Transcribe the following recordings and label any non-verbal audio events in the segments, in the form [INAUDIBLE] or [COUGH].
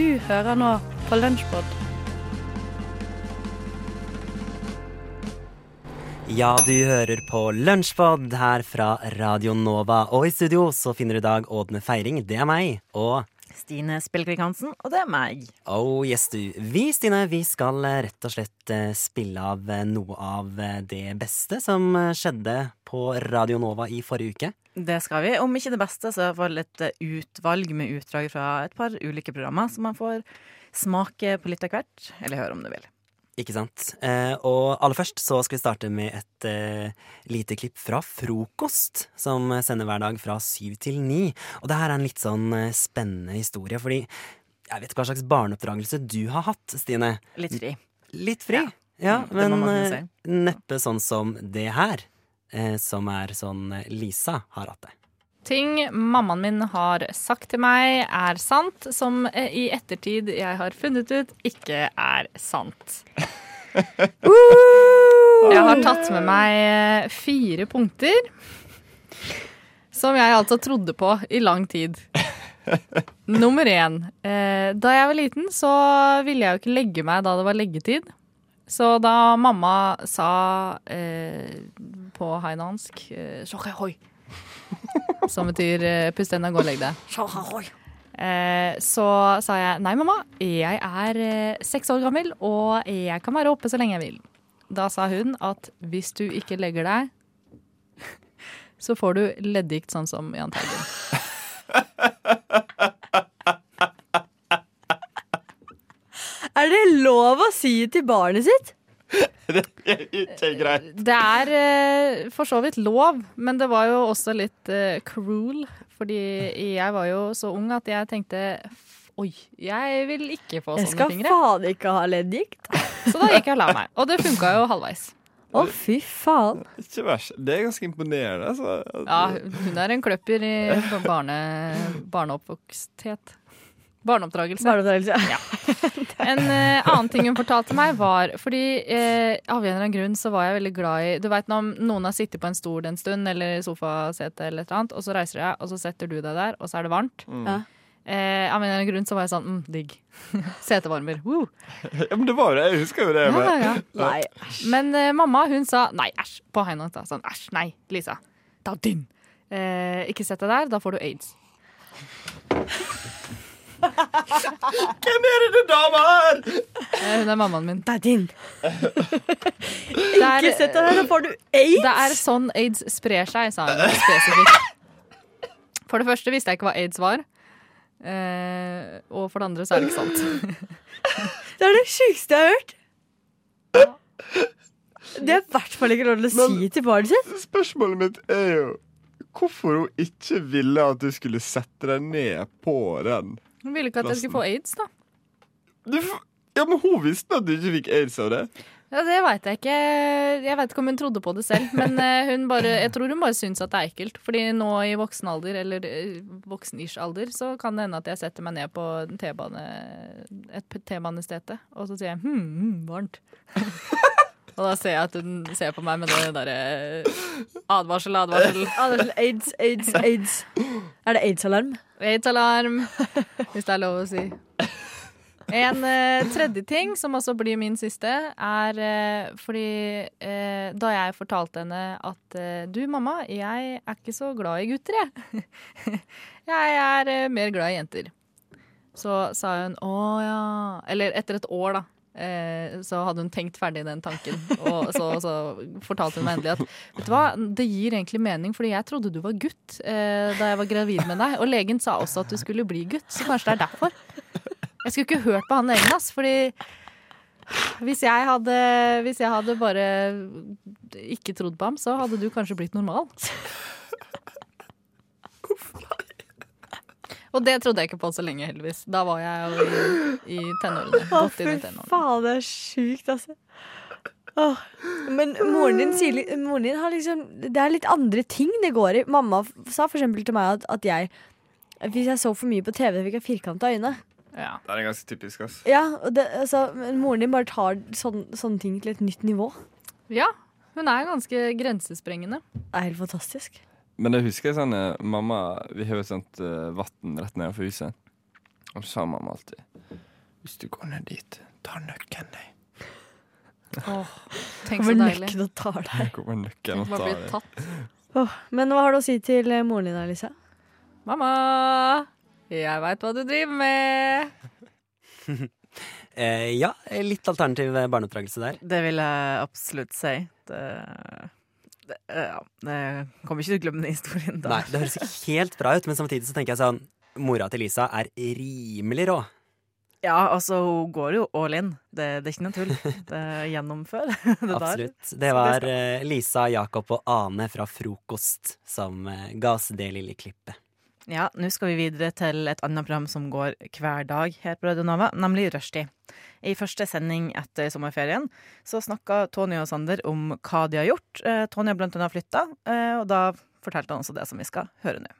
Du hører nå på Lunsjpod. Ja, du hører på Lunsjpod her fra Radio Nova. Og i studio så finner du i dag Ådne Feiring, det er meg. Og Stine Spilkvik Hansen, og det er meg. oh yes, du. Vi, Stine, vi skal rett og slett eh, spille av eh, noe av eh, det beste som skjedde på Radio Nova i forrige uke. Det skal vi. Om ikke det beste, så får fall et eh, utvalg med utdrag fra et par ulike programmer, så man får smake på litt av hvert. Eller høre om du vil. Ikke sant? Eh, og aller først så skal vi starte med et eh, lite klipp fra Frokost, som sender hver dag fra syv til ni. Og det her er en litt sånn eh, spennende historie, fordi jeg vet ikke hva slags barneoppdragelse du har hatt, Stine. Litt fri. Litt fri? Ja, ja men eh, neppe sånn som det her. Eh, som er sånn eh, Lisa har hatt det. Ting mammaen min har sagt til meg er sant, som eh, i ettertid jeg har funnet ut ikke er sant. [LAUGHS] Jeg har tatt med meg fire punkter som jeg altså trodde på i lang tid. [LAUGHS] Nummer én. Eh, da jeg var liten, så ville jeg jo ikke legge meg da det var leggetid. Så da mamma sa eh, på hainansk. eh, [LAUGHS] som betyr eh, pust ennå, gå og legg deg. Eh, så sa jeg nei, mamma, jeg er seks år gammel, og jeg kan være oppe så lenge jeg vil. Da sa hun at hvis du ikke legger deg, så får du leddgikt sånn som Jahn Teigen. [LAUGHS] Er det lov å si til barnet sitt? [LAUGHS] Ikke greit. Det er eh, for så vidt lov, men det var jo også litt uh, cruel. Fordi jeg var jo så ung at jeg tenkte Oi, jeg vil ikke få Jeg sånne skal faen ikke ha leddgikt. Så da gikk jeg og la meg. Og det funka jo halvveis. Å, fy faen. Ikke verst. Det er ganske imponerende. Altså. Ja, hun er en kløpper i barne, barneoppvoksthet. Barneoppdragelse. Barneoppdragelse. En uh, annen ting hun fortalte meg, var fordi uh, av en eller annen grunn så var jeg veldig glad i Du veit når noen har sittet på en stol en stund, eller i sofasete eller et eller annet, og så reiser du deg, og så setter du deg der, og så er det varmt. Ja. Eh, av en eller annen grunn så var jeg sånn mm, digg. [LAUGHS] Setevarmer. Woo. Ja, men det var det. Jeg husker jo det. Ja, Men. ja, ja. Nei. Men eh, mamma hun sa nei, æsj, på hainorsk. da. Sånn æsj, nei, Lisa. Da din. Eh, ikke sett deg der, da får du aids. [LAUGHS] Hvem er det dama her? Eh, hun er mammaen min. Det er din. [LAUGHS] Ikke sett deg her, da får du aids. det er sånn aids sprer seg, sa hun spesifikt. For det første visste jeg ikke hva aids var. Eh, og for det andre så er det ikke sant. [LAUGHS] Det er det sjukeste jeg har hørt. Det er i hvert fall ikke lov til å si til barnet sitt. Spørsmålet mitt er jo hvorfor hun ikke ville at du skulle sette deg ned på den. Hun ville ikke at jeg skulle få aids, da. Du, ja, men Hun visste at du ikke fikk aids av det. Ja, Det veit jeg ikke. Jeg vet ikke om hun trodde på det selv. Men eh, hun bare, jeg tror hun bare syns at det er ekkelt. Fordi nå i voksen alder, eller eh, voksen-ish alder, så kan det hende at jeg setter meg ned på T-bane, et T-banestete, og så sier jeg hm, hm varmt. [LAUGHS] og da ser jeg at hun ser på meg med det derre advarsel, advarsel. Advarsel, Aids, aids, aids. Er det aids-alarm? Aids-alarm, [LAUGHS] hvis det er lov å si. En eh, tredje ting, som også blir min siste, er eh, fordi eh, da jeg fortalte henne at eh, du, mamma, jeg er ikke så glad i gutter, jeg. [LAUGHS] jeg er eh, mer glad i jenter. Så sa hun å ja Eller etter et år, da. Eh, så hadde hun tenkt ferdig den tanken. Og så, så fortalte hun meg endelig at vet du hva, det gir egentlig mening, fordi jeg trodde du var gutt eh, da jeg var gravid med deg. Og legen sa også at du skulle bli gutt, så kanskje det er derfor. Jeg skulle ikke hørt på han egen, ass, fordi hvis jeg, hadde, hvis jeg hadde bare ikke trodd på ham, så hadde du kanskje blitt normal. Og det trodde jeg ikke på så lenge, heldigvis. Da var jeg jo i, i tenårene. Å, fy faen, det er sjukt, altså. Åh. Men moren din sier moren din har liksom Det er litt andre ting det går i. Mamma sa for eksempel til meg at, at jeg Hvis jeg så for mye på TV, fikk jeg firkanta øyne. Ja. Det er ganske typisk. ass. Ja, og det, altså, men Moren din bare tar sån, sånne ting til et nytt nivå. ja. Hun er ganske grensesprengende. Det er helt fantastisk. Men det husker jeg sånn eh, Mamma Vi har jo et sånt uh, vann rett nedenfor huset. Og så sa mamma alltid Hvis du går ned dit, ta nøkkelen deg. Åh, tenk så Kommer deilig. nøkken og tar deg. Kommer nøkkelen og tar deg. tatt. Men hva har du å si til eh, moren din, Alisa? Mamma, jeg veit hva du driver med. [LAUGHS] Eh, ja, litt alternativ barneoppdragelse der. Det vil jeg absolutt si. Det, det, ja, det kommer ikke til å glemme den historien da. Nei, Det høres ikke helt bra ut, men samtidig så tenker jeg sånn Mora til Lisa er rimelig rå. Ja, altså, hun går jo all in. Det, det er ikke noe tull. Det gjennomfører [LAUGHS] det der. Absolutt. Det var eh, Lisa, Jakob og Ane fra Frokost som eh, ga oss det lille klippet. Ja, nå skal vi videre til et annet program som går hver dag her på Radio Nova, nemlig Rushtid. I første sending etter sommerferien så snakka Tony og Sander om hva de har gjort. Eh, Tony har blant annet flytta, eh, og da fortalte han også det som vi skal høre nå.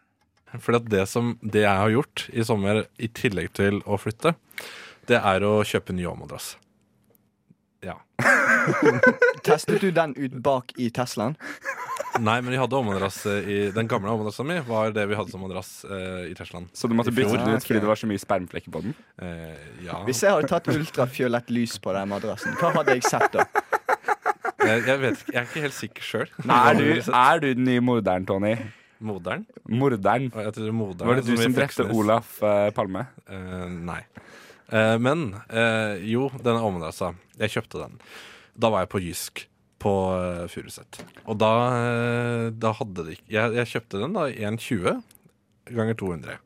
For det, det jeg har gjort i sommer, i tillegg til å flytte, det er å kjøpe ny overmadrass. Ja. [LAUGHS] Testet du den ut bak i Teslaen? Nei, men vi hadde overmadrass eh, i Den gamle overmadrassa mi var det vi hadde som madrass eh, i Teslaen. Så du måtte bytte den ut fordi det var så mye spermflekker på den? Eh, ja. Hvis jeg hadde tatt ultrafiolett lys på den madrassen, hva hadde jeg sett da? Jeg, jeg vet ikke, jeg er ikke helt sikker sjøl. Er du, er du den nye morderen, Tony? Moderen? Morderen? Og jeg tror moderen Var det du som drepte. Olaf eh, Palme? Eh, nei. Eh, men eh, jo, denne overmadrassa. Jeg kjøpte den. Da var jeg på Jysk på uh, Furuset. Og da, eh, da hadde de ikke jeg, jeg kjøpte den da 1,20 ganger 200.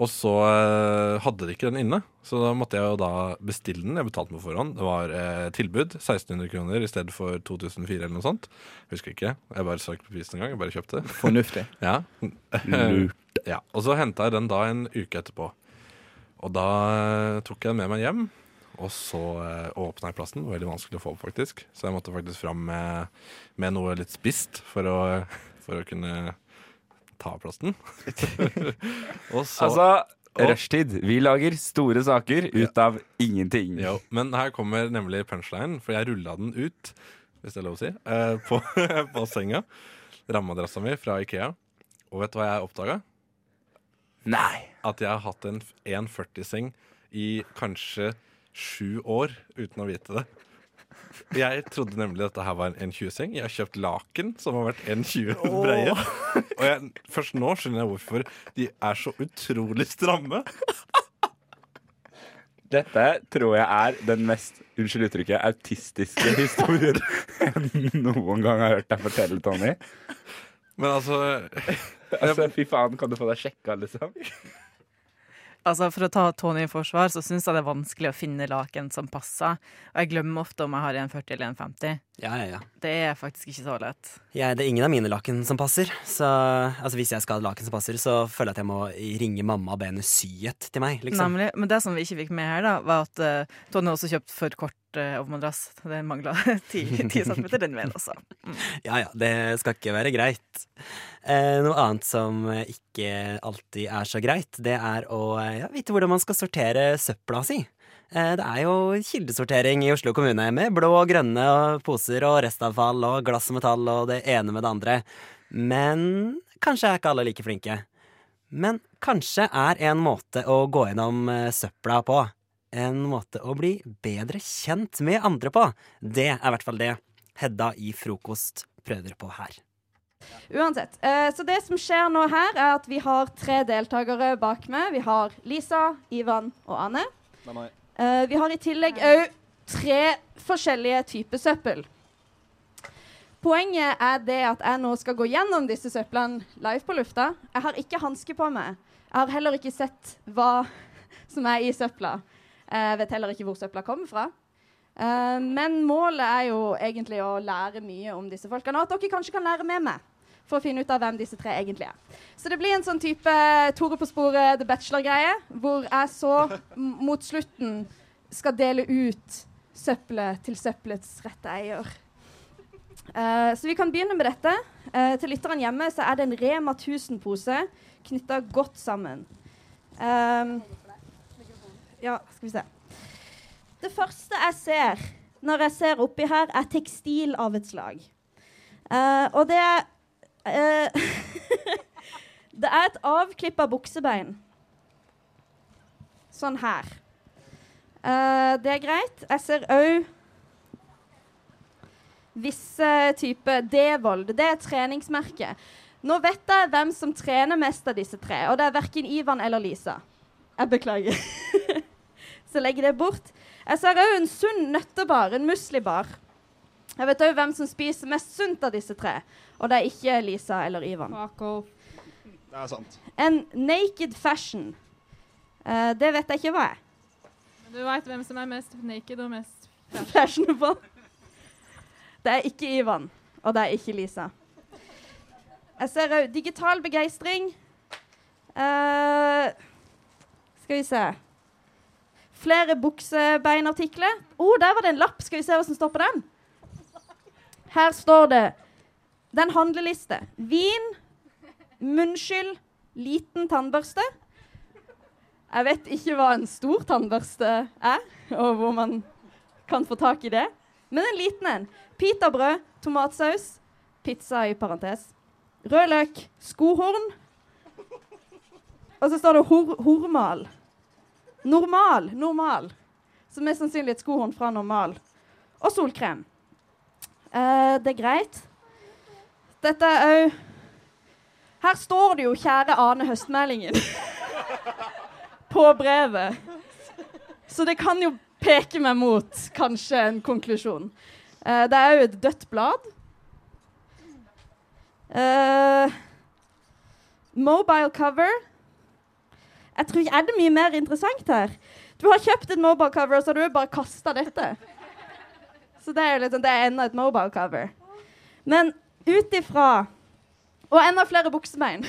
Og så eh, hadde de ikke den inne, så da måtte jeg jo da bestille den. Jeg betalte på forhånd. Det var eh, tilbud. 1600 kroner i stedet for 2004 eller noe sånt. Jeg Husker ikke. Jeg bare så ikke på prisen engang. Jeg bare kjøpte. Fornuftig. [LAUGHS] Ja. Lurt. ja. Og så henta jeg den da en uke etterpå. Og da eh, tok jeg den med meg hjem. Og så uh, åpna jeg plassen. Veldig vanskelig å få opp, faktisk. Så jeg måtte faktisk fram med, med noe litt spist for å, for å kunne ta plassen. [LAUGHS] og så Altså, rushtid. Vi lager store saker ut av ingenting. Jo, men her kommer nemlig punchline, for jeg rulla den ut, hvis det er lov å si, eh, på, [LAUGHS] på senga. Rammeadressa mi fra Ikea. Og vet du hva jeg oppdaga? Nei. At jeg har hatt en 1,40-seng i kanskje sju år uten å vite det. Jeg trodde nemlig dette her var en 1,20-seng. Jeg har kjøpt laken som har vært 1,20 breie. Og jeg, først nå skjønner jeg hvorfor de er så utrolig stramme. Dette tror jeg er den mest unnskyld uttrykket, autistiske historien jeg noen gang har hørt deg fortelle, Tony. Men altså [LAUGHS] Altså, Fy faen, kan du få deg sjekka, liksom? Altså, For å ta Tony i forsvar, så syns jeg det er vanskelig å finne laken som passer. Og jeg glemmer ofte om jeg har en 40 eller en 50. Ja, ja, ja. Det er faktisk ikke så lett. Jeg, det er ingen av mine laken som passer. Så altså, hvis jeg skal ha laken som passer, så føler jeg at jeg må ringe mamma og be henne sy et til meg. Liksom. Nemlig. Men det som vi ikke fikk med her, da, var at uh, Tony også kjøpt for kort uh, overmadrass. Det mangla [LAUGHS] 10 centimeter den veien også. Ja ja, det skal ikke være greit. Uh, noe annet som ikke alltid er så greit, det er å uh, ja, vite hvordan man skal sortere søpla si. Eh, det er jo kildesortering i Oslo kommune med blå og grønne og poser og restavfall og glass og metall og det ene med det andre. Men kanskje er ikke alle like flinke. Men kanskje er en måte å gå gjennom eh, søpla på. En måte å bli bedre kjent med andre på. Det er i hvert fall det Hedda i Frokost prøver på her. Uansett. Eh, så det som skjer nå her, er at vi har tre deltakere bak meg. Vi har Lisa, Ivan og Anne. Eh, vi har i tillegg òg tre forskjellige typer søppel. Poenget er det at jeg nå skal gå gjennom disse søplene live på lufta. Jeg har ikke hansker på meg. Jeg har heller ikke sett hva [LAUGHS] som er i søpla. Jeg vet heller ikke hvor søpla kommer fra. Uh, men målet er jo egentlig å lære mye om disse folkene, og at dere kanskje kan lære med meg. For å finne ut av hvem disse tre egentlig er. Så det blir en sånn type Tore på sporet The Bachelor-greie, hvor jeg så mot slutten skal dele ut søppelet til søppelets rette eier. Uh, så vi kan begynne med dette. Uh, til lytteren hjemme så er det en Rema 1000-pose knytta godt sammen. Um, ja, skal vi se. Det første jeg ser når jeg ser oppi her, er tekstil av et slag. Eh, og det er eh, [LAUGHS] Det er et avklippa buksebein. Sånn her. Eh, det er greit. Jeg ser òg visse typer Devold. Det er treningsmerke. Nå vet jeg hvem som trener mest av disse tre, og det er verken Ivan eller Lisa. Jeg beklager. [LAUGHS] Så legger det bort. Jeg ser òg en sunn nøttebar, en muslibar. Jeg vet òg hvem som spiser mest sunt av disse tre, og det er ikke Lisa eller Ivan. Det er sant. En naked fashion. Uh, det vet jeg ikke hva er. Men du veit hvem som er mest naked og mest Fashionable. Det er ikke Ivan, og det er ikke Lisa. Jeg ser òg digital begeistring. Uh, skal vi se Flere buksebeinartikler. Å, oh, der var det en lapp. Skal vi se hva som står på den? Her står det Den handleliste. Vin, munnskyld, liten tannbørste. Jeg vet ikke hva en stor tannbørste er, og hvor man kan få tak i det. Men en liten en. Pitabrød, tomatsaus, pizza i parentes. Rød løk, skohorn. Og så står det hor hormal. Normal. Normal. Som mest sannsynlig et skohorn fra normal. Og solkrem. Eh, det er greit. Dette er òg Her står det jo 'Kjære Ane Høstmeldingen' [LAUGHS] på brevet. Så det kan jo peke meg mot kanskje en konklusjon. Eh, det er jo et dødt blad. Eh, mobile cover. Jeg tror ikke Er det mye mer interessant her? Du har kjøpt et mobile cover, og så har du bare kasta dette. Så det er jo liksom, det er enda et mobile cover. Men ut ifra Og enda flere buksebein.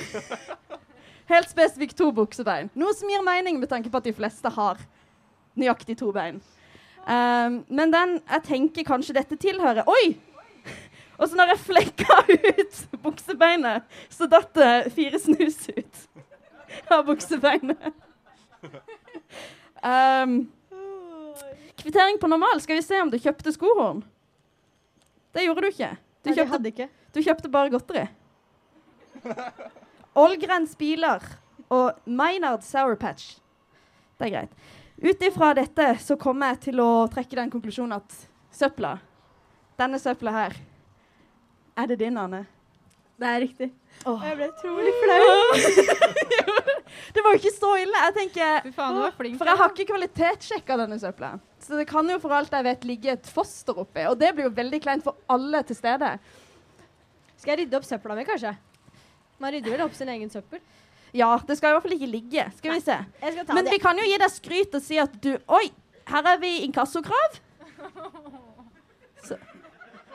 [LAUGHS] Helt spesifikt to buksebein. Noe som gir mening med tanke på at de fleste har nøyaktig to bein. Um, men den jeg tenker kanskje dette tilhører Oi! [LAUGHS] Og så når jeg flekka [LAUGHS] ut buksebeinet, så datt det fire snus ut av buksebeinet. Um, kvittering på normal. Skal vi se om du kjøpte skohorn? Det gjorde du ikke. Du Nei, kjøpte, ikke. du kjøpte bare godteri. Ålgrens biler og Maynard Sour Patch. Det er greit. Ut ifra dette så kommer jeg til å trekke den konklusjonen at søpla, denne søpla her, er det din, Anne? Det er riktig. Åh. Jeg ble utrolig flau. [LAUGHS] Det var jo ikke så ille. Jeg tenker, faen. For jeg har ikke kvalitetssjekka denne søpla. Så det kan jo for alt jeg vet ligge et foster oppi. Og det blir jo veldig kleint for alle til stede. Skal jeg rydde opp søpla mi, kanskje? Man rydder vel opp sin egen søppel. Ja, det skal i hvert fall ikke ligge. Skal vi se. Skal Men det. vi kan jo gi deg skryt og si at du Oi, her er vi inkassokrav. [LAUGHS] Så.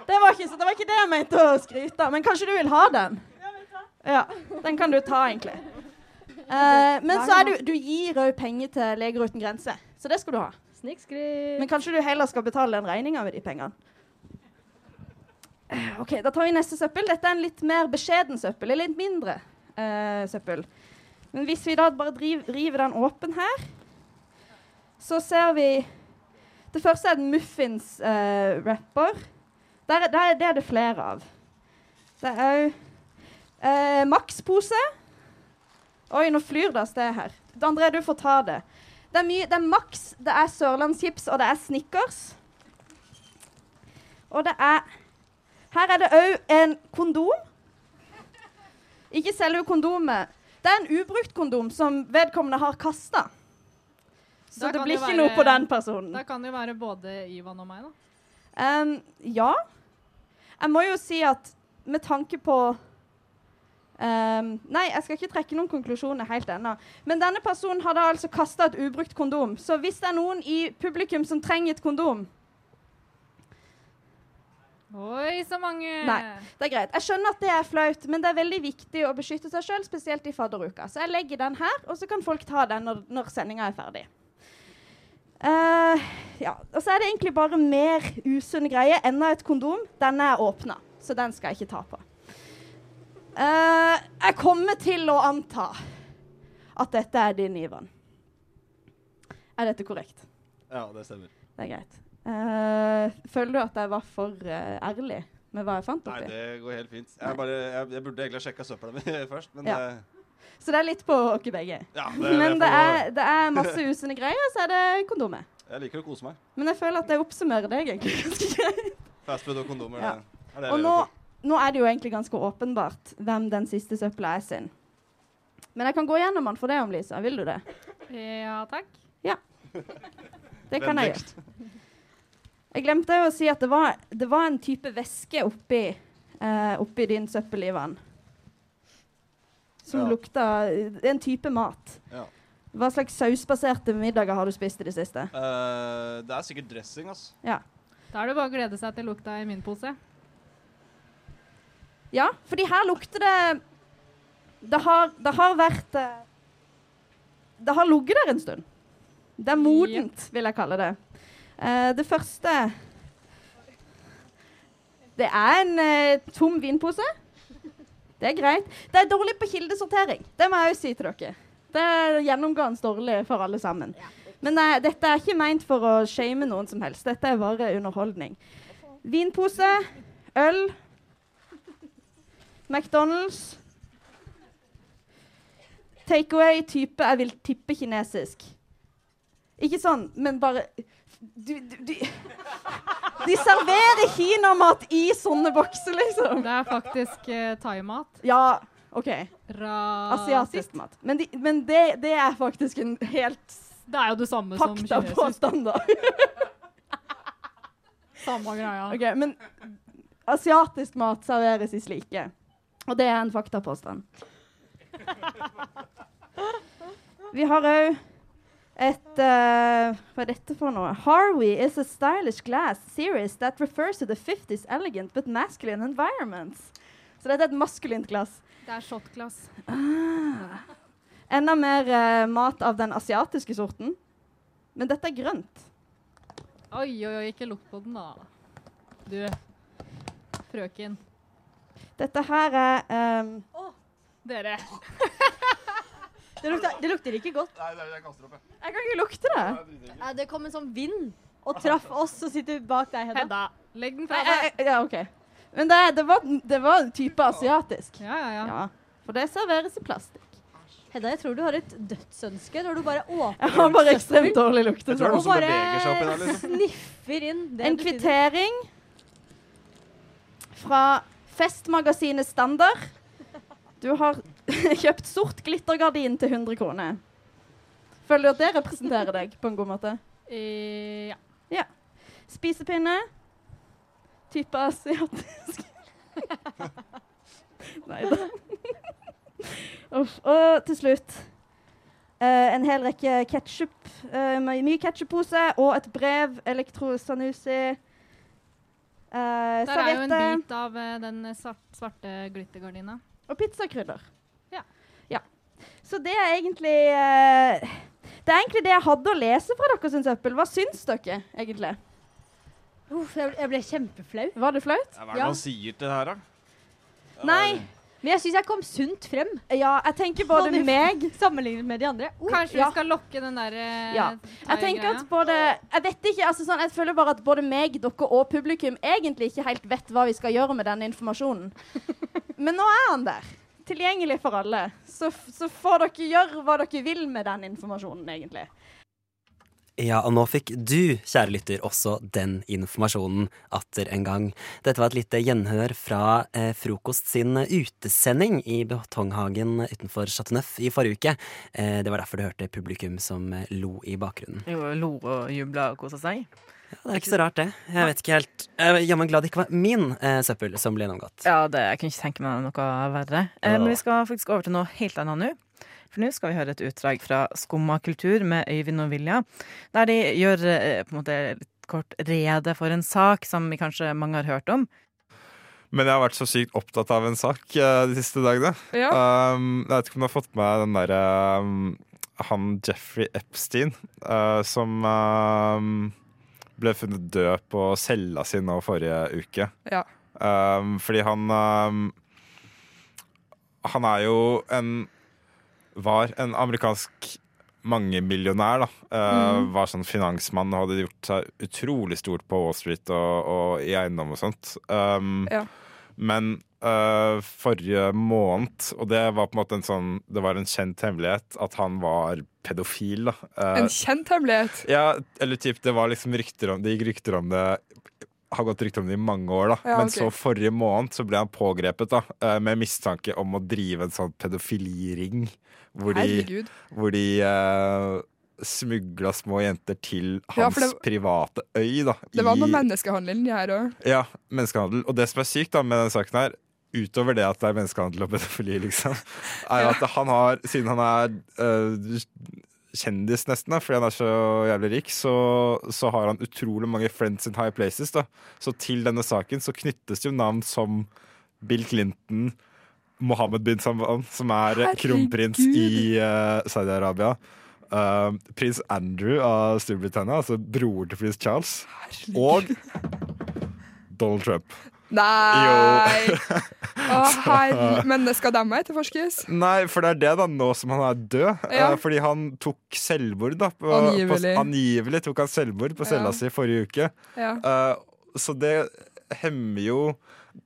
Det var, ikke, så det var ikke det jeg mente å skryte av. Men kanskje du vil ha den? Ja, den kan du ta, egentlig. [LAUGHS] Eh, men så er du, du gir òg penger til Leger uten grense, så det skal du ha. Snikskryt. Men kanskje du heller skal betale den regninga med de pengene. Eh, OK, da tar vi neste søppel. Dette er en litt mer beskjeden søppel. Eller litt mindre eh, søppel. Men hvis vi da bare driv, river den åpen her, så ser vi Det første er en muffins-wrapper. der, er- der, er- det er det flere av. Det er òg eh, Max-pose. Oi, nå flyr det av sted her. André, du får ta det. Det er, mye, det er Max, det er Sørlandschips, og det er Snickers. Og det er Her er det òg en kondom. Ikke selve kondomet. Det er en ubrukt kondom som vedkommende har kasta. Så Da det blir ikke være- noe på den personen. Da kan det jo være både Ivan og meg, da. Um, ja. Jeg må jo si at med tanke på ehm, Nei, jeg skal ikke trekke noen konklusjoner helt ennå. Men denne personen hadde altså kasta et ubrukt kondom. Så hvis det er noen i publikum som trenger et kondom Oi, så mange! Nei. Det er greit. Jeg skjønner at det er flaut, men det er veldig viktig å beskytte seg sjøl, spesielt i fadderuka. Så jeg legger den her, og så kan folk ta den når, når sendinga er ferdig. Uh, ja. Og så er det egentlig bare mer usunne greier. Enda et kondom. Denne er åpna, så den skal jeg ikke ta på. Eh, jeg kommer til å anta at dette er din, Ivan. Er dette korrekt? Ja, det stemmer. Det er greit. Uh, føler du at jeg var for uh, ærlig med hva jeg fant oppi? Nei, det går helt fint. Jeg, bare, jeg, jeg burde egentlig ha sjekka søpla mi [LAUGHS] først, men Ja. Så det er litt på oss begge. Ja, [LAUGHS] det, Men det er, det er masse usunne greier, så er det kondomer. Jeg liker å kose meg. Men jeg føler at det oppsummerer deg egentlig [LAUGHS] ganske greit. Fastfood og kondomer. Ja. Det er det Og nå. Nå er det jo egentlig ganske åpenbart hvem den siste søpla er sin. Men jeg kan gå gjennom den for deg om, Lisa. Vil du det? Ja, takk. Ja. Det kan jeg gjøre. Jeg glemte jo å si at det var, det var en type væske oppi, eh, oppi din søppel, Ivan. Som Ja. lukta Det er en type mat. Ja. Hva slags sausbaserte middager har du spist i det siste? Uh, det er sikkert dressing, altså. Ja. Da er det bare å glede seg til lukta i min pose. Ja, fordi her lukter det Det har, det har vært eh, Det har ligget der en stund. Det er modent, vil jeg kalle det. Uh, det første Det er en uh, tom vinpose. Det er greit. Det er dårlig på kildesortering. Det må jeg jo si til dere. Det er gjennomgående dårlig for alle sammen. Men uh, dette er ikke meint for å shame noen som helst. Dette er bare underholdning. Vinpose, øl, McDonald's. Takeaway type jeg vil tippe kinesisk. Ikke sånn, men bare du, du, du. De serverer kinamat i sånne bokser, liksom. Det er faktisk uh, thaimat. Ja, OK. Asiatisk mat. Men, de, men det, det er faktisk en helt Det er jo det samme som kinesisk. påstand, da. Samme greia. Okay, men asiatisk mat serveres i slike. Og det er en faktapåstand. Vi har òg et uh, Hva er dette for noe? Harvey is a stylish glass series that refers to the 50s elegant but masculine environments. Så dette er et maskulint glass. Det er shotglass. Ah. Enda mer uh, mat av den asiatiske sorten. Men dette er grønt. Oi, oi, oi, ikke lukt på den, da. Du, frøken. Dette her er ehm, Dere. [LAUGHS] Det lukter, det lukter ikke godt. Nei, det jeg kaster opp, jeg. Jeg kan ikke lukte det. Nei, det kom en sånn vind og traff oss som sitter bak deg, Hedda. Hedda, legg den fra deg. ja, OK. Men det, det, var, det var en type asiatisk. Ja, ja, ja. Ja, for det serveres i plastikk. Hedda, jeg tror du har et dødsønske når du bare [LAUGHS] åpner Jeg har bare ekstremt dårlig lukt. Jeg tror det er og noen som bare beveger seg oppi der, liksom. sniffer inn. Det En kvittering fra Festmagasinet Standard. Du har [LAUGHS] kjøpt sort glittergardin til 100 kroner. Føler du at det representerer deg på en god måte? Eh, ja. Spisepinne. Type asiatisk. [LAUGHS] Nei da. Og til slutt uh, en hel rekke ketsjup. Uh, mye ketsjuppose og et brev. Elektro Sanusi. Uh, Der er jo en bit av uh, den svarte glittergardina. og pizzakrydder. Ja. ja. Så det er egentlig uh, Det er egentlig det jeg hadde å lese fra deres søppel. Hva syns dere egentlig? Uff, jeg, jeg ble kjempeflau. Var det flaut? Ja, Hva er det Ja. man sier til det her, da? Nei. Men jeg syns jeg kom sunt frem. Ja, jeg tenker både Både meg [LAUGHS] Sammenlignet med de andre. Oh, Kanskje ja. vi skal lokke den der uh, Ja. Jeg tenker at både Jeg vet ikke, altså sånn, jeg føler bare at både meg, dere og publikum egentlig ikke helt vet hva vi skal gjøre med denne informasjonen. [LAUGHS] Men nå er han der. Tilgjengelig for alle. Så, så får dere gjøre hva dere vil med den informasjonen, egentlig. Ja, og nå fikk du, kjære lytter, også den informasjonen atter en gang. Dette var et lite gjenhør fra eh, Frokost sin utesending i Betonghagen utenfor Chateau Neuf i forrige uke. Eh, det var derfor du hørte publikum som eh, lo i bakgrunnen. Jo, lo og jubla og kosa seg. Ja, det er ikke så rart, det. Jeg vet ikke helt Jeg er jammen glad det ikke var min eh, søppel som ble gjennomgått. Ja, det, jeg kunne ikke tenke meg noe verre. Eh, men vi skal faktisk over til noe helt annet nå. For nå skal vi høre et utdrag fra Skumma kultur med Øyvind og Vilja, der de gjør eh, på en måte kort rede for en sak som vi kanskje mange har hørt om. Men jeg har vært så sykt opptatt av en sak eh, de siste dagene. Um, jeg vet ikke om du har fått med den derre um, Han Jeffrey Epstein uh, som um, ble funnet død på cella si nå forrige uke. Ja. Um, fordi han um, Han er jo en Var en amerikansk mangemillionær, da. mm. Var sånn finansmann og hadde gjort seg utrolig stort på Wall Street og, og i eiendom og sånt. Um, Ja. Men uh, forrige måned, og det var på en måte en sånn Det var en kjent hemmelighet at han var pedofil. da. Uh, En kjent hemmelighet. ja, eller typ, det var liksom rykter om Det gikk rykter om det har gått rykte om det i mange år, da. Ja, Men okay. så forrige måned så ble han pågrepet da eh, med mistanke om å drive en sånn pedofiliring. Hvor de, Herregud. hvor de uh, smugla små jenter til hans Ja, det- private øy, da. Det var noe menneskehandel inni her òg. ja, menneskehandel. Og det som er sykt da med denne saken her, utover det at det er menneskehandel og pedofili, liksom, er at han har, siden han er øh, kjendis nesten, da, fordi han er så jævlig rik, så, så har han utrolig mange friends in high places. da. Så til denne saken så knyttes jo navn som Bill Clinton, Mohammed bin Salman, som er Herregud. kronprins i uh, Saudi-Arabia. Uh, prins Andrew av Storbritannia, altså bror til prins Charles. Og Donald Trump. Nei! Å, herre... Men skal de etterforskes? Nei, for det er det, da, nå som han er død. Ja. Eh, fordi han tok selvmord, da. På, Angivelig. På, angivelig tok han selvmord på cella Ja. si forrige uke. Ja. Uh, så det hemmer jo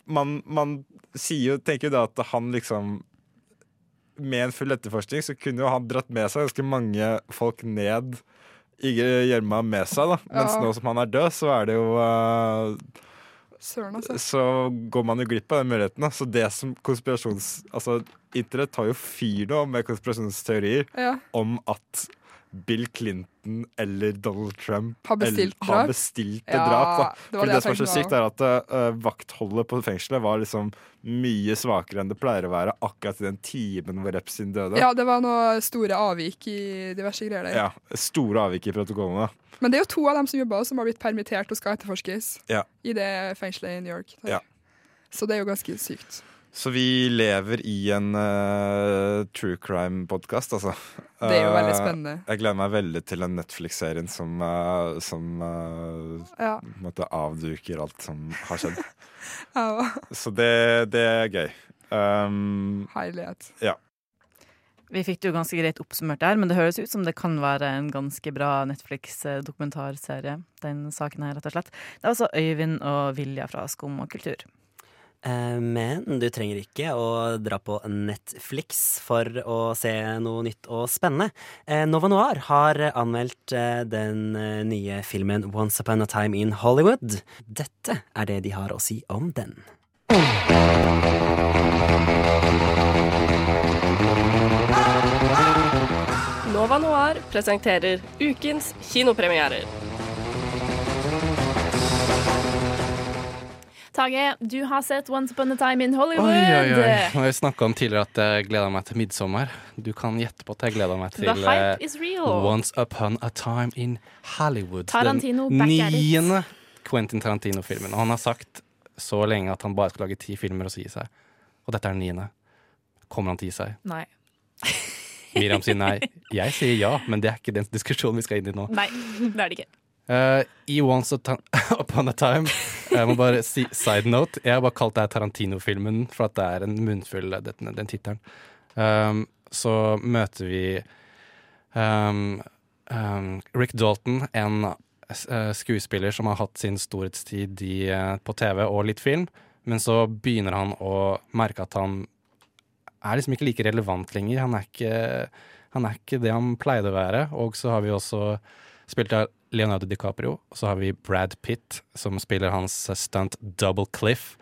Man, man sier jo, tenker jo da at han liksom Med en full etterforskning så kunne jo han dratt med seg ganske mange folk ned i gjørma med seg, da. Mens nå som han er død, så er det jo eh, Søren, altså. så går man jo glipp av den muligheten. Så det som konspirasjons... Altså, internett tar jo fyr nå med konspirasjonsteorier Ja. om at Bill Clinton eller Donald Trump Har bestilt eller, har drap. bestilt Ja, drap. Det For det det, som er så sykt, er at uh, vaktholdet på fengselet var liksom mye svakere enn det pleier å være akkurat i den timen hvor Epstein døde. Ja, det var noe store avvik i diverse greier der. Ja, Store avvik i protokollene. Men det er jo to av dem som jobba, som har blitt permittert og skal etterforskes Ja. i det fengselet i New York. Ja. Så det er jo ganske sykt. Så vi lever i en uh, true crime-podkast, altså. Det er jo veldig spennende. spennende. jeg gleder meg veldig til den Netflix-serien som, uh, som eh, Ja. måtte, avduker alt som har skjedd. [LAUGHS] Ja, Så det, det er gøy. Um, Herlighet. ja. Vi fikk det jo ganske greit oppsummert der, men det høres ut som det kan være en ganske bra Netflix-dokumentarserie. Den saken her, rett og slett. Det er altså Øyvind og Vilja fra Skum og kultur. Eh, Men du trenger ikke å dra på Netflix for å se noe nytt og spennende. Eh, Nova Noir har anmeldt eh, den nye filmen Once Upon a Time in Hollywood. Dette er det de har å si om den. Nova Noir presenterer ukens kinopremierer. Tage, du har sett Once upon a time in Hollywood. Oi, oi, oi. Jeg snakka om tidligere at jeg gleder meg til midtsommer. Du kan gjette på at jeg gleder meg til The hype eh, is real. Once Upon a Time in Hollywood. Tarantino den niende Quentin Tarantino-filmen. Og han har sagt så lenge at han bare skal lage ti filmer og så gi seg. Og dette er den niende. Kommer han til å gi seg? Nei. Miriam sier nei. Jeg sier ja, men det er ikke den diskusjonen vi skal inn i nå. Nei, det er det ikke. Eh, I Once Upon a Time [LAUGHS] Jeg må bare si side note. Jeg har bare kalt det Tarantino-filmen for at det er en munnfull, den, den tittelen. Um, så møter vi um, um, Rick Dalton, en uh, skuespiller som har hatt sin storhetstid i, uh, på TV og litt film. Men så begynner han å merke at han er liksom ikke like relevant lenger. Han er ikke, han er ikke det han pleide å være. Og så har vi også spilt av Leonardo DiCaprio. Og så har vi Brad Pitt, som spiller hans stunt Double Cliff.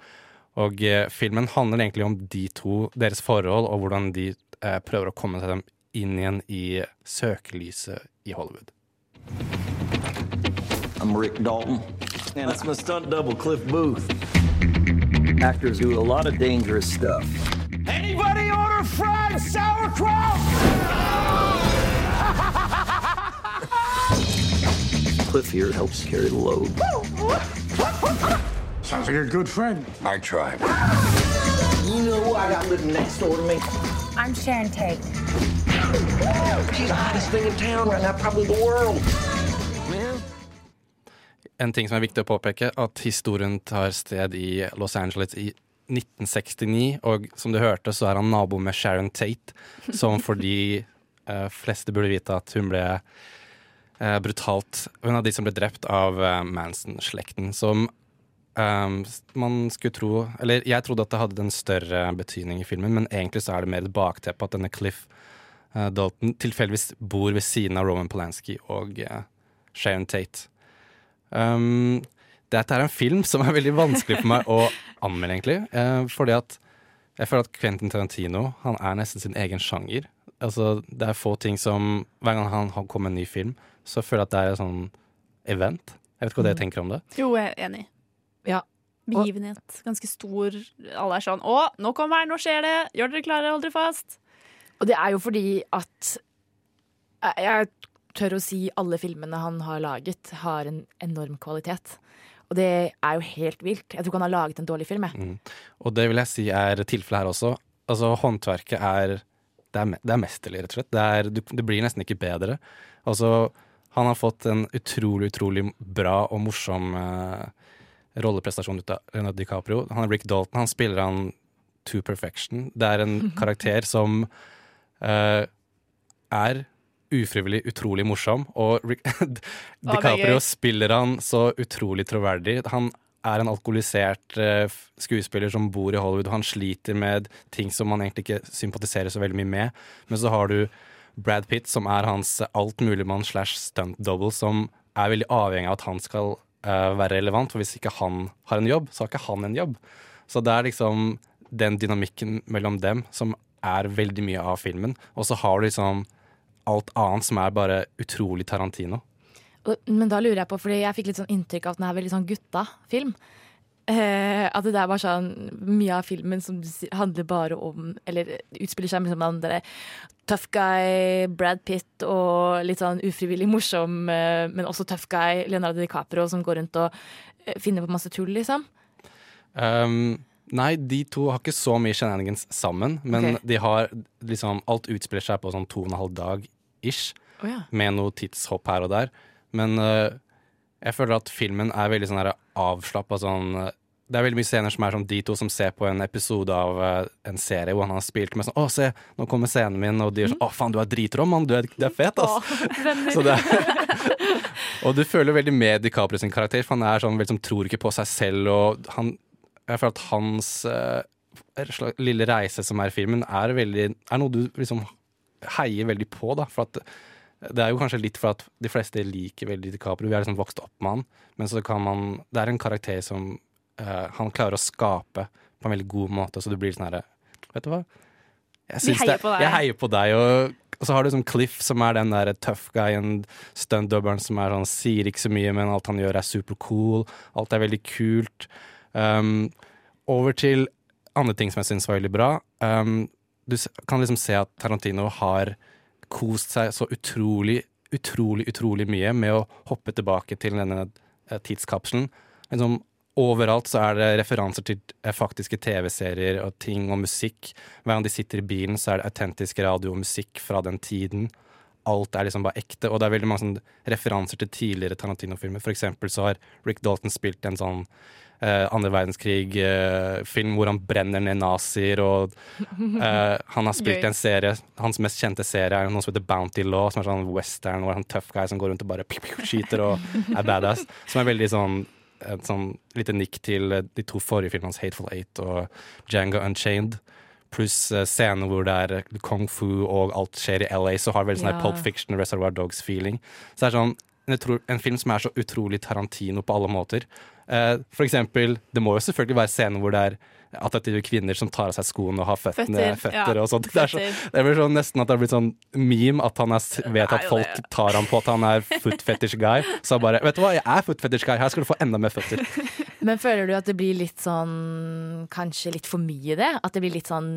Og eh, filmen handler egentlig om de to, deres forhold, og hvordan de eh, prøver å komme seg dem inn igjen i søkelyset i Hollywood. I'm Rick Dalton, and that's my stunt double, Cliff Booth. Actors do a lot of dangerous stuff. Anybody order fried sauerkraut? Cliff here helps carry the load. Sounds like a good friend. I try. You know who I got living next door to me? I'm Sharon Tate. She's the hottest thing in town right now, probably the world. En ting som er viktig å påpeke, at historien tar sted i Los Angeles i 1969, og som du hørte, så er han nabo med Sharon Tate, som for de eh, fleste burde vite at hun ble brutalt Hun av de som ble drept av eh, Manson-slekten, som Um, man skulle tro Eller jeg trodde at det hadde en større betydning i filmen, men egentlig så er det mer et bakteppe at denne Cliff uh, Dalton tilfeldigvis bor ved siden av Roman Polanski og uh, Sharon Tate. Um, dette er en film som er veldig vanskelig for meg å anmelde, egentlig. Uh, fordi at jeg føler at Quentin Tarantino han er nesten sin egen sjanger. Altså, det er få ting som Hver gang han kommer med en ny film, så føler jeg at det er et sånn event. Jeg vet ikke hva dere tenker om det. Jo, jeg er enig. Ja. Begivenhet. Ganske stor. Alle er sånn 'Å, nå kommer den, nå skjer det! Gjør dere klare, hold dere fast!' Og det er jo fordi at jeg- tør å si alle filmene han har laget, har en enorm kvalitet. Og det er jo helt vilt. Jeg tror ikke han har laget en dårlig film. Mm. Og det vil jeg si er tilfellet her også. Altså, håndverket er det er, det er mesterlig, rett og slett. Det, er, det blir nesten ikke bedre. Altså, han har fått en utrolig, utrolig bra og morsom eh, rolleprestasjon ut av Leonardo DiCaprio. Han er Rick Dalton. Han spiller han to perfection. Det er en [LAUGHS] karakter som eh, er ufrivillig utrolig morsom, og Rick, [LAUGHS] DiCaprio gøy. spiller han så utrolig troverdig. Han er en alkoholisert eh, skuespiller som bor i Hollywood, og han sliter med ting som man egentlig ikke sympatiserer så veldig mye med. Men så har du Brad Pitt, som er hans altmuligmann slash stunt double, som er veldig avhengig av at han skal uh, være relevant, for hvis ikke han har en jobb, så har ikke han en jobb. Så det er liksom den dynamikken mellom dem som er veldig mye av filmen. Og så har du liksom alt annet som er bare utrolig Tarantino. Men da lurer jeg på, fordi jeg fikk litt sånn inntrykk av at den er veldig sånn gutta-film. Eh, at det er bare sånn mye av filmen som handler bare om Eller utspiller seg med den derre tough guy Brad Pitt og litt sånn ufrivillig morsom, eh, men også tough guy Leonardo DiCaprio som går rundt og eh, finner på masse tull, liksom. Um, nei, de to har ikke så mye shenanigans sammen, men okay. de har liksom Alt utspiller seg på sånn to og en halv dag ish, oh, ja. med noe tidshopp her og der. Men uh, jeg føler at filmen er veldig sånn avslappa sånn uh, Det er veldig mye scener som er sånn de to som ser på en episode av uh, en serie hvor han har spilt med sånn 'Å, se, nå kommer scenen min', og de er sånn 'Å, faen, du er dritrå, mann. Du du er fet, ass'. Åh, [LAUGHS] det [LAUGHS] [LAUGHS] og du føler veldig med DiCaprio sin karakter, for han er sånn veldig som tror ikke på seg selv, og han Jeg føler at hans uh, lille reise som er i filmen, er veldig Er noe du liksom heier veldig på, da. For at det er jo kanskje litt for at de fleste liker veldig DiCaprio. Vi er liksom vokst opp med han, men så kan man Det er en karakter som eh, han klarer å skape på en veldig god måte, så du blir sånn herre Vet du hva? Jeg heier det-. Jeg heier på deg, og, og så har du sånn Cliff, som er den der tough guyen, stuntdubberen som er sånn, sier ikke så mye, men alt han gjør er supercool. Alt er veldig kult. Um, over til andre ting som jeg syns var veldig bra. Um, du kan liksom se at Tarantino har kost seg så utrolig, utrolig, utrolig mye med å hoppe tilbake til denne eh, tidskapselen. Liksom, overalt så er det referanser til eh, faktiske TV-serier og ting og musikk. Hver gang de sitter i bilen, så er det autentisk radio og musikk fra den tiden. Alt er liksom bare ekte, og det er veldig mange sånn referanser til tidligere Tarantino-filmer. For eksempel så har Rick Dalton spilt en sånn eh, andre verdenskrig-film hvor han brenner ned nazier, og eh, han har spilt [LAUGHS] en serie Hans mest kjente serie er noe som heter Bounty Law, som er sånn western, hvor han tøff guy som går rundt og bare skyter og er badass. Som er veldig sånn et sånn lite nikk til eh, de to forrige filmene hans, Hateful Eight og Django Unchained. Pluss eh, scener hvor det er kung fu og alt skjer i LA, så har veldig sånn Ja. Pulp Fiction, Reservoir Dogs-feeling. Så det er sånn en film som er så utrolig Tarantino på alle måter. Eh, for eksempel, det må jo selvfølgelig være scener hvor det er attraktive kvinner som tar av seg skoene og har føttene, Føtter, føtter, ja. og sånt. Det er, så, det er vel sånn nesten at det har blitt sånn meme at han er, vet at folk tar ham på at han er foot fetish guy. Så han bare Vet du hva, jeg er foot fetish guy, her skal du få enda mer føtter. [LAUGHS] Men føler du at det blir litt sånn Kanskje litt for mye det? At det blir litt sånn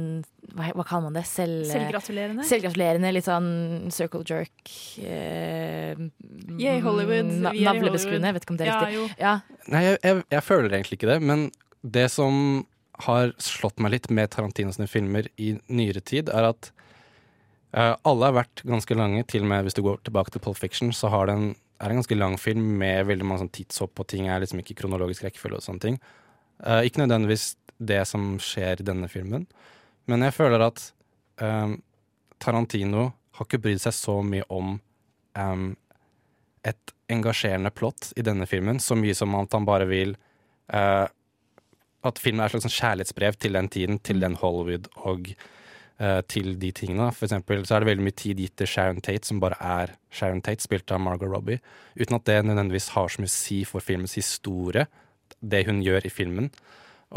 Hva, hva kaller man det? Selv, Selvgratulerende? Selvgratulerende. Litt sånn circle jerk. Eh, er Hollywood, na- Navlebeskuende. Vet ikke om det er Ja, riktig. Ja. Nei, jeg, jeg, jeg føler egentlig ikke det, men det som har slått meg litt med Tarantinos filmer i nyere tid, er at uh, alle har vært ganske lange. Til og med hvis du går tilbake til Pulp Fiction, så det en, er det en ganske lang film med veldig mange sånn tidshopp, og ting er liksom ikke kronologisk rekkefølge og sånne ting. Uh, ikke nødvendigvis det som skjer i denne filmen, men jeg føler at um, Tarantino har ikke brydd seg så mye om um, et engasjerende plott i denne filmen, så mye som at han bare vil eh, At filmen er et slags sånn kjærlighetsbrev til den tiden, til den Hollywood og uh, til de tingene. For eksempel så er det veldig mye tid gitt til Sharon Tate, som bare er Sharon Tate, spilt av Margot Robbie. Uten at det nødvendigvis har så mye å si for filmens historie, det hun gjør i filmen.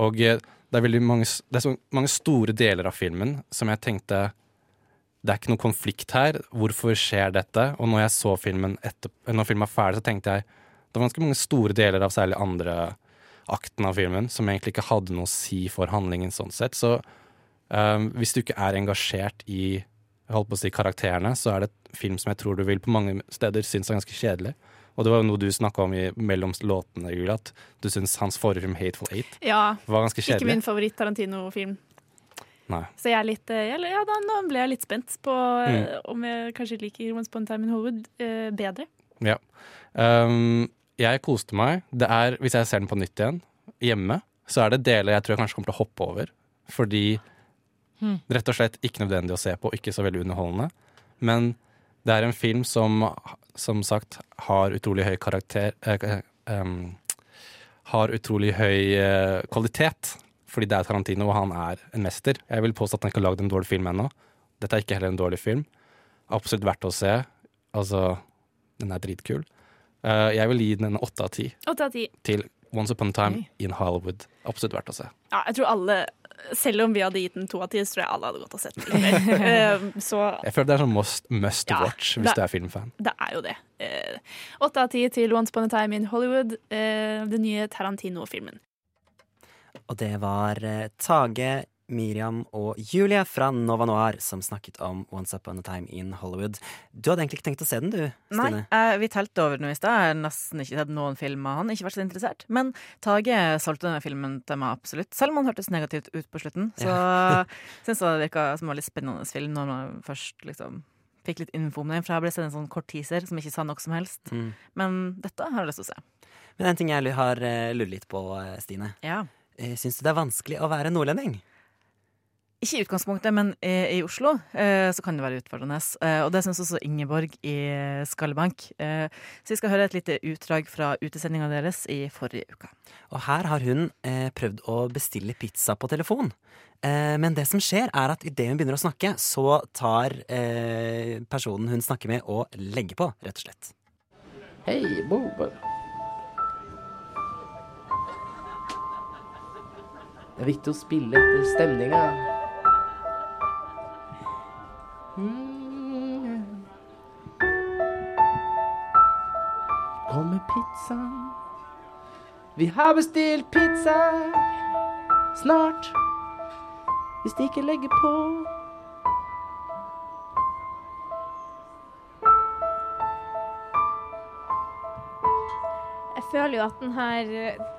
Og uh, det er veldig mange, det er så mange store deler av filmen som jeg tenkte det er ikke noe konflikt her. Hvorfor skjer dette? Og når jeg så filmen etter, når filmen var ferdig, så tenkte jeg det var ganske mange store deler av særlig andre akten av filmen som egentlig ikke hadde noe å si for handlingen sånn sett. Så um, hvis du ikke er engasjert i holdt på å si karakterene, så er det et film som jeg tror du vil på mange steder synes er ganske kjedelig. Og det var jo noe du snakka om i mellom låtene, Julie, at du syns hans forrige film, 'Hateful Eight', Ja. var ganske kjedelig. Ikke min favoritt-Tarantino-film. Nei. Så jeg er litt eh, jeg, Ja, da, nå ble jeg litt spent på eh, Mm. om jeg kanskje liker Once Upon a Time in Hollywood eh, bedre. Ja. Um, jeg koste meg. Det er, hvis jeg ser den på nytt igjen, hjemme, så er det deler jeg tror jeg kanskje kommer til å hoppe over. Fordi Hmm. rett og slett ikke nødvendig å se på, ikke så veldig underholdende. Men det er en film som som sagt har utrolig høy karakter eh, um, Har utrolig høy eh, kvalitet. Fordi det er Tarantino, og han er en mester. Jeg vil påstå at han ikke har lagd en dårlig film ennå. Dette er ikke heller en dårlig film. Absolutt verdt å se. Altså, den er dritkul. Eh, jeg vil gi den en åtte av ti til Once Upon a Time in Hollywood. Absolutt verdt å se. Ja, jeg tror alle Selv om vi hadde gitt den to av ti, så tror jeg alle hadde gått og sett den. [LAUGHS] Eh, så Jeg føler det er sånn must, must Ja, watch hvis det- du er filmfan. det er jo det. Eh, Åtte av ti til Once Upon a Time in Hollywood, uh, den nye Tarantino-filmen. Og det var Tage, Miriam og Julie fra Nova Noir som snakket om Once Upon a Time in Hollywood. Du hadde egentlig ikke tenkt å se den, du, Nei, Stine? eh, vi telte over den i stad. Jeg har nesten ikke sett noen film av han. Ikke vært så interessert. Men Tage solgte denne filmen til meg absolutt. Selv om han hørtes negativt ut på slutten. Så Ja. [LAUGHS] syns det virka som en veldig spennende film når man først liksom fikk litt info om den. For jeg ble sett en sånn kort teaser som ikke sa noe som helst. Mm. Men dette har jeg lyst til å se. Men en ting jeg har lurt litt på, eh, Stine. Ja. Eh, Syns du det er vanskelig å være nordlending? Ikke i utgangspunktet, men i, i Oslo eh, så kan det være utfordrende. Eh, og det syns også Ingeborg i Skallebank. Eh, så vi skal høre et lite utdrag fra utesendinga deres i forrige uke. Og her har hun eh, prøvd å bestille pizza på telefon. Eh, men det som skjer, er at idet hun begynner å snakke, så tar eh, personen hun snakker med, og legger på, rett og slett. Hei, Bob. Det er viktig å spille etter stemninga. Mm. Kommer pizzaen. Vi har bestilt pizza snart. Hvis de ikke legger på. Jeg føler jo at den her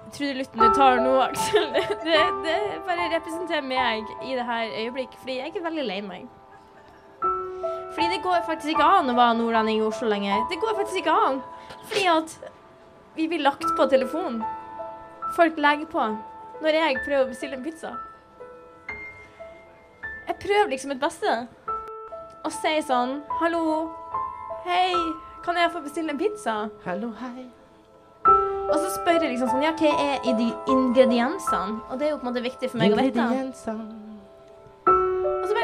Trude trudelutten du tar nå, Aksel, [LAUGHS] det, det bare representerer meg i det her øyeblikket, fordi jeg er veldig lei meg. Fordi det går faktisk ikke an å være nordlending i Oslo lenger. Det går faktisk ikke an. Fordi at vi blir lagt på telefonen. Folk legger på når jeg prøver å bestille en pizza. Jeg prøver liksom mitt beste. Og sier sånn Hallo. Hei. Kan jeg få bestille en pizza? Hallo, hei. Og så spør jeg liksom sånn, ja, hva er i de ingrediensene? Og det er jo på en måte viktig for meg å vite. Så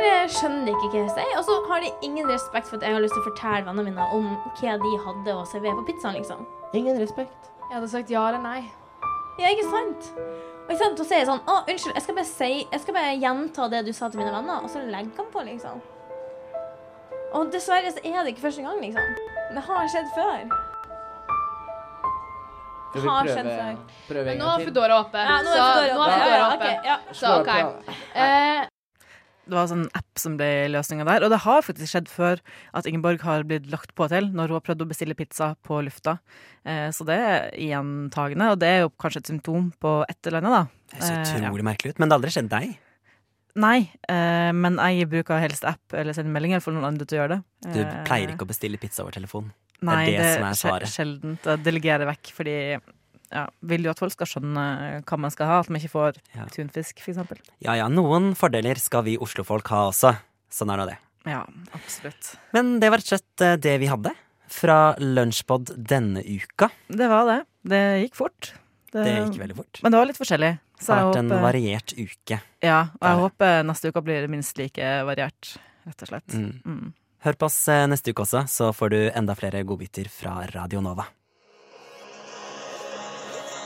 bare skjønner ikke hva jeg sier. Og så har de ingen respekt for at jeg har lyst til å fortelle vennene mine om hva de hadde å servere på pizzaen, liksom. Ingen respekt. Jeg hadde sagt ja eller nei. Ja, ikke sant? Og ikke sant, da sier jeg sånn, å, unnskyld, jeg skal bare si, jeg skal bare gjenta det du sa til mine venner, og så legger han på, liksom. Og dessverre så er det ikke første gang, liksom. Det har skjedd før. Skal vi Har prøve- skjedd før. prøve en Men nå er? Foodora oppe. Ja, nå er så Foodora nå er oppe. Foodora Ja, ja, oppe. ja. Så OK. Eh, Det var en sånn app som ble løsninga der. Og det har faktisk skjedd før at Ingeborg har blitt lagt på til når hun har prøvd å bestille pizza på lufta. Eh, så det er gjentagende, og det er jo kanskje et symptom på et eller annet, da. Det ser Eh, ja. utrolig merkelig ut. Men det har aldri skjedd deg. Nei, eh, men jeg bruker helst app eller sender meldinger for noen andre til å gjøre det. Du Eh, pleier ikke å bestille pizza over telefon. Nei, det er det, som er svaret. sjeldent. Jeg delegerer vekk, fordi ja, vil jo at folk skal skjønne eh, hva man skal ha, at man ikke får ja. tunfisk f.eks. Ja ja, noen fordeler skal vi oslofolk ha også. Sånn er nå det. Ja, absolutt. Men det var rett og slett eh, det vi hadde fra Lunsjpod denne uka. Det var det. Det gikk fort. Det, det gikk veldig fort. Men det var litt forskjellig. Så det har vært håper... en variert uke. Ja, og jeg håper neste uke blir minst like variert, rett og slett. Mm. Mm. Hør på oss eh, neste uke også, så får du enda flere godbiter fra Radio Nova.